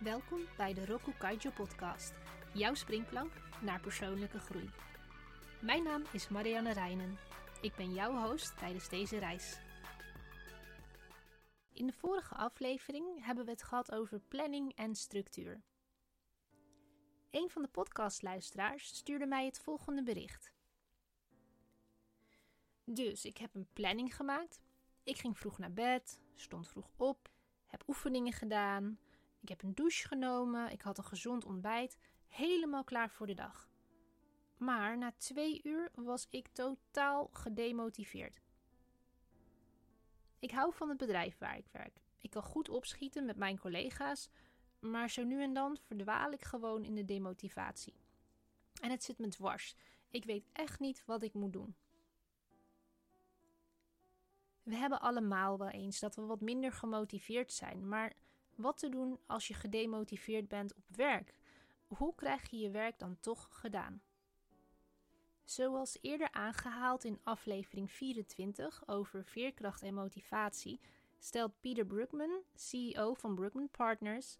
Welkom bij de Roku Kaijo podcast, jouw springplank naar persoonlijke groei. Mijn naam is Marianne Reinen. Ik ben jouw host tijdens deze reis. In de vorige aflevering hebben we het gehad over planning en structuur. Een van de podcastluisteraars stuurde mij het volgende bericht. Dus ik heb een planning gemaakt. Ik ging vroeg naar bed, stond vroeg op, heb oefeningen gedaan, ik heb een douche genomen, ik had een gezond ontbijt, helemaal klaar voor de dag. Maar na twee uur was ik totaal gedemotiveerd. Ik hou van het bedrijf waar ik werk. Ik kan goed opschieten met mijn collega's, maar zo nu en dan verdwaal ik gewoon in de demotivatie. En het zit me dwars. Ik weet echt niet wat ik moet doen. We hebben allemaal wel eens dat we wat minder gemotiveerd zijn, maar wat te doen als je gedemotiveerd bent op werk? Hoe krijg je je werk dan toch gedaan? Zoals eerder aangehaald in aflevering 24 over veerkracht en motivatie, stelt Peter Brookman, CEO van Brookman Partners,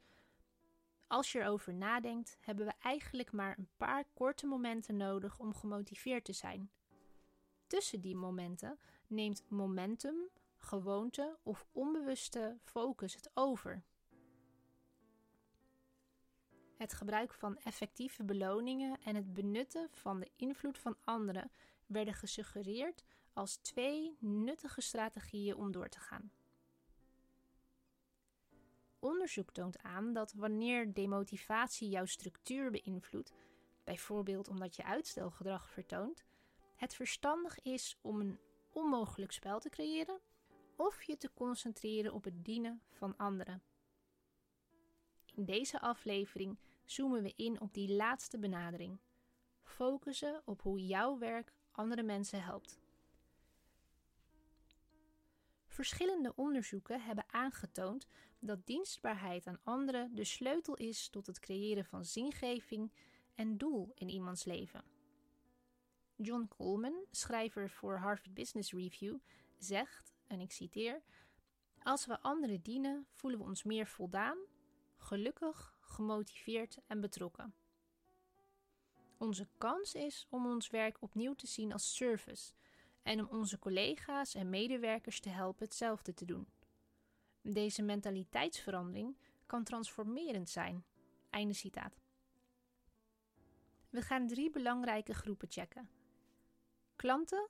als je erover nadenkt, hebben we eigenlijk maar een paar korte momenten nodig om gemotiveerd te zijn. Tussen die momenten neemt momentum, gewoonte of onbewuste focus het over. Het gebruik van effectieve beloningen en het benutten van de invloed van anderen werden gesuggereerd als twee nuttige strategieën om door te gaan. Onderzoek toont aan dat wanneer demotivatie jouw structuur beïnvloedt, bijvoorbeeld omdat je uitstelgedrag vertoont, het verstandig is om een onmogelijk spel te creëren of je te concentreren op het dienen van anderen. In deze aflevering zoomen we in op die laatste benadering. Focussen op hoe jouw werk andere mensen helpt. Verschillende onderzoeken hebben aangetoond dat dienstbaarheid aan anderen de sleutel is tot het creëren van zingeving en doel in iemands leven. John Coleman, schrijver voor Harvard Business Review, zegt, en ik citeer: Als we anderen dienen, voelen we ons meer voldaan, gelukkig, gemotiveerd en betrokken. Onze kans is om ons werk opnieuw te zien als service en om onze collega's en medewerkers te helpen hetzelfde te doen. Deze mentaliteitsverandering kan transformerend zijn. Einde citaat. We gaan drie belangrijke groepen checken: klanten,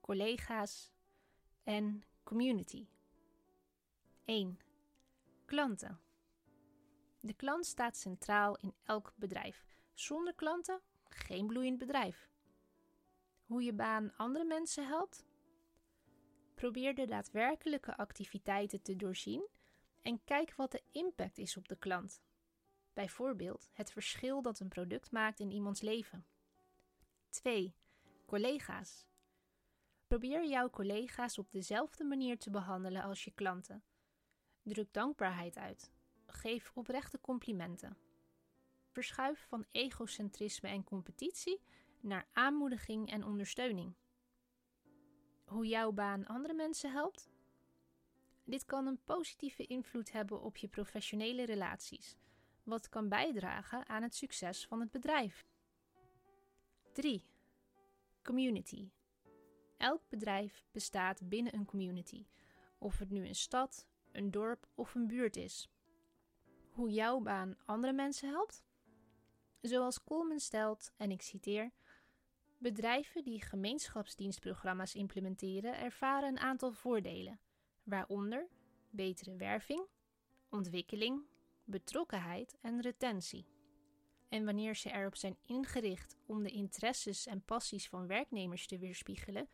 collega's en community. 1. Klanten. De klant staat centraal in elk bedrijf. Zonder klanten geen bloeiend bedrijf. Hoe je baan andere mensen helpt? Probeer de daadwerkelijke activiteiten te doorzien en kijk wat de impact is op de klant. Bijvoorbeeld het verschil dat een product maakt in iemands leven. 2. Collega's. Probeer jouw collega's op dezelfde manier te behandelen als je klanten. Druk dankbaarheid uit. Geef oprechte complimenten. Verschuif van egocentrisme en competitie naar aanmoediging en ondersteuning. Hoe jouw baan andere mensen helpt? Dit kan een positieve invloed hebben op je professionele relaties, wat kan bijdragen aan het succes van het bedrijf. 3. Community. Elk bedrijf bestaat binnen een community, of het nu een stad, een dorp of een buurt is. Hoe jouw baan andere mensen helpt? Zoals Coleman stelt, en ik citeer: Bedrijven die gemeenschapsdienstprogramma's implementeren ervaren een aantal voordelen, waaronder betere werving, ontwikkeling, betrokkenheid en retentie. En wanneer ze erop zijn ingericht om de interesses en passies van werknemers te weerspiegelen,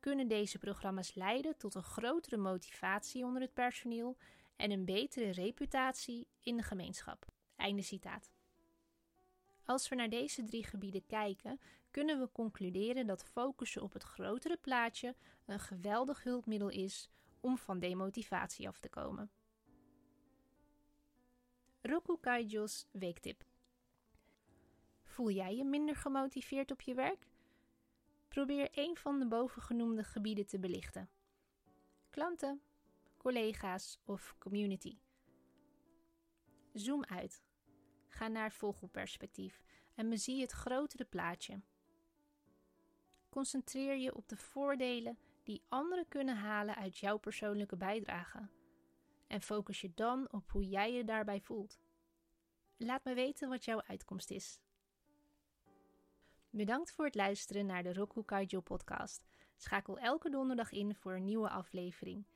kunnen deze programma's leiden tot een grotere motivatie onder het personeel en een betere reputatie in de gemeenschap. Einde citaat. Als we naar deze drie gebieden kijken, kunnen we concluderen dat focussen op het grotere plaatje een geweldig hulpmiddel is om van demotivatie af te komen. Roku Kaijo's weektip. Voel jij je minder gemotiveerd op je werk? Probeer een van de bovengenoemde gebieden te belichten. Klanten, collega's of community. Zoom uit. Ga naar vogelperspectief en bezie het grotere plaatje. Concentreer je op de voordelen die anderen kunnen halen uit jouw persoonlijke bijdrage. En focus je dan op hoe jij je daarbij voelt. Laat me weten wat jouw uitkomst is. Bedankt voor het luisteren naar de Roku Kaijo podcast. Schakel elke donderdag in voor een nieuwe aflevering.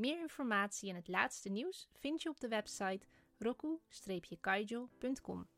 Meer informatie en het laatste nieuws vind je op de website roku-kaijo.com.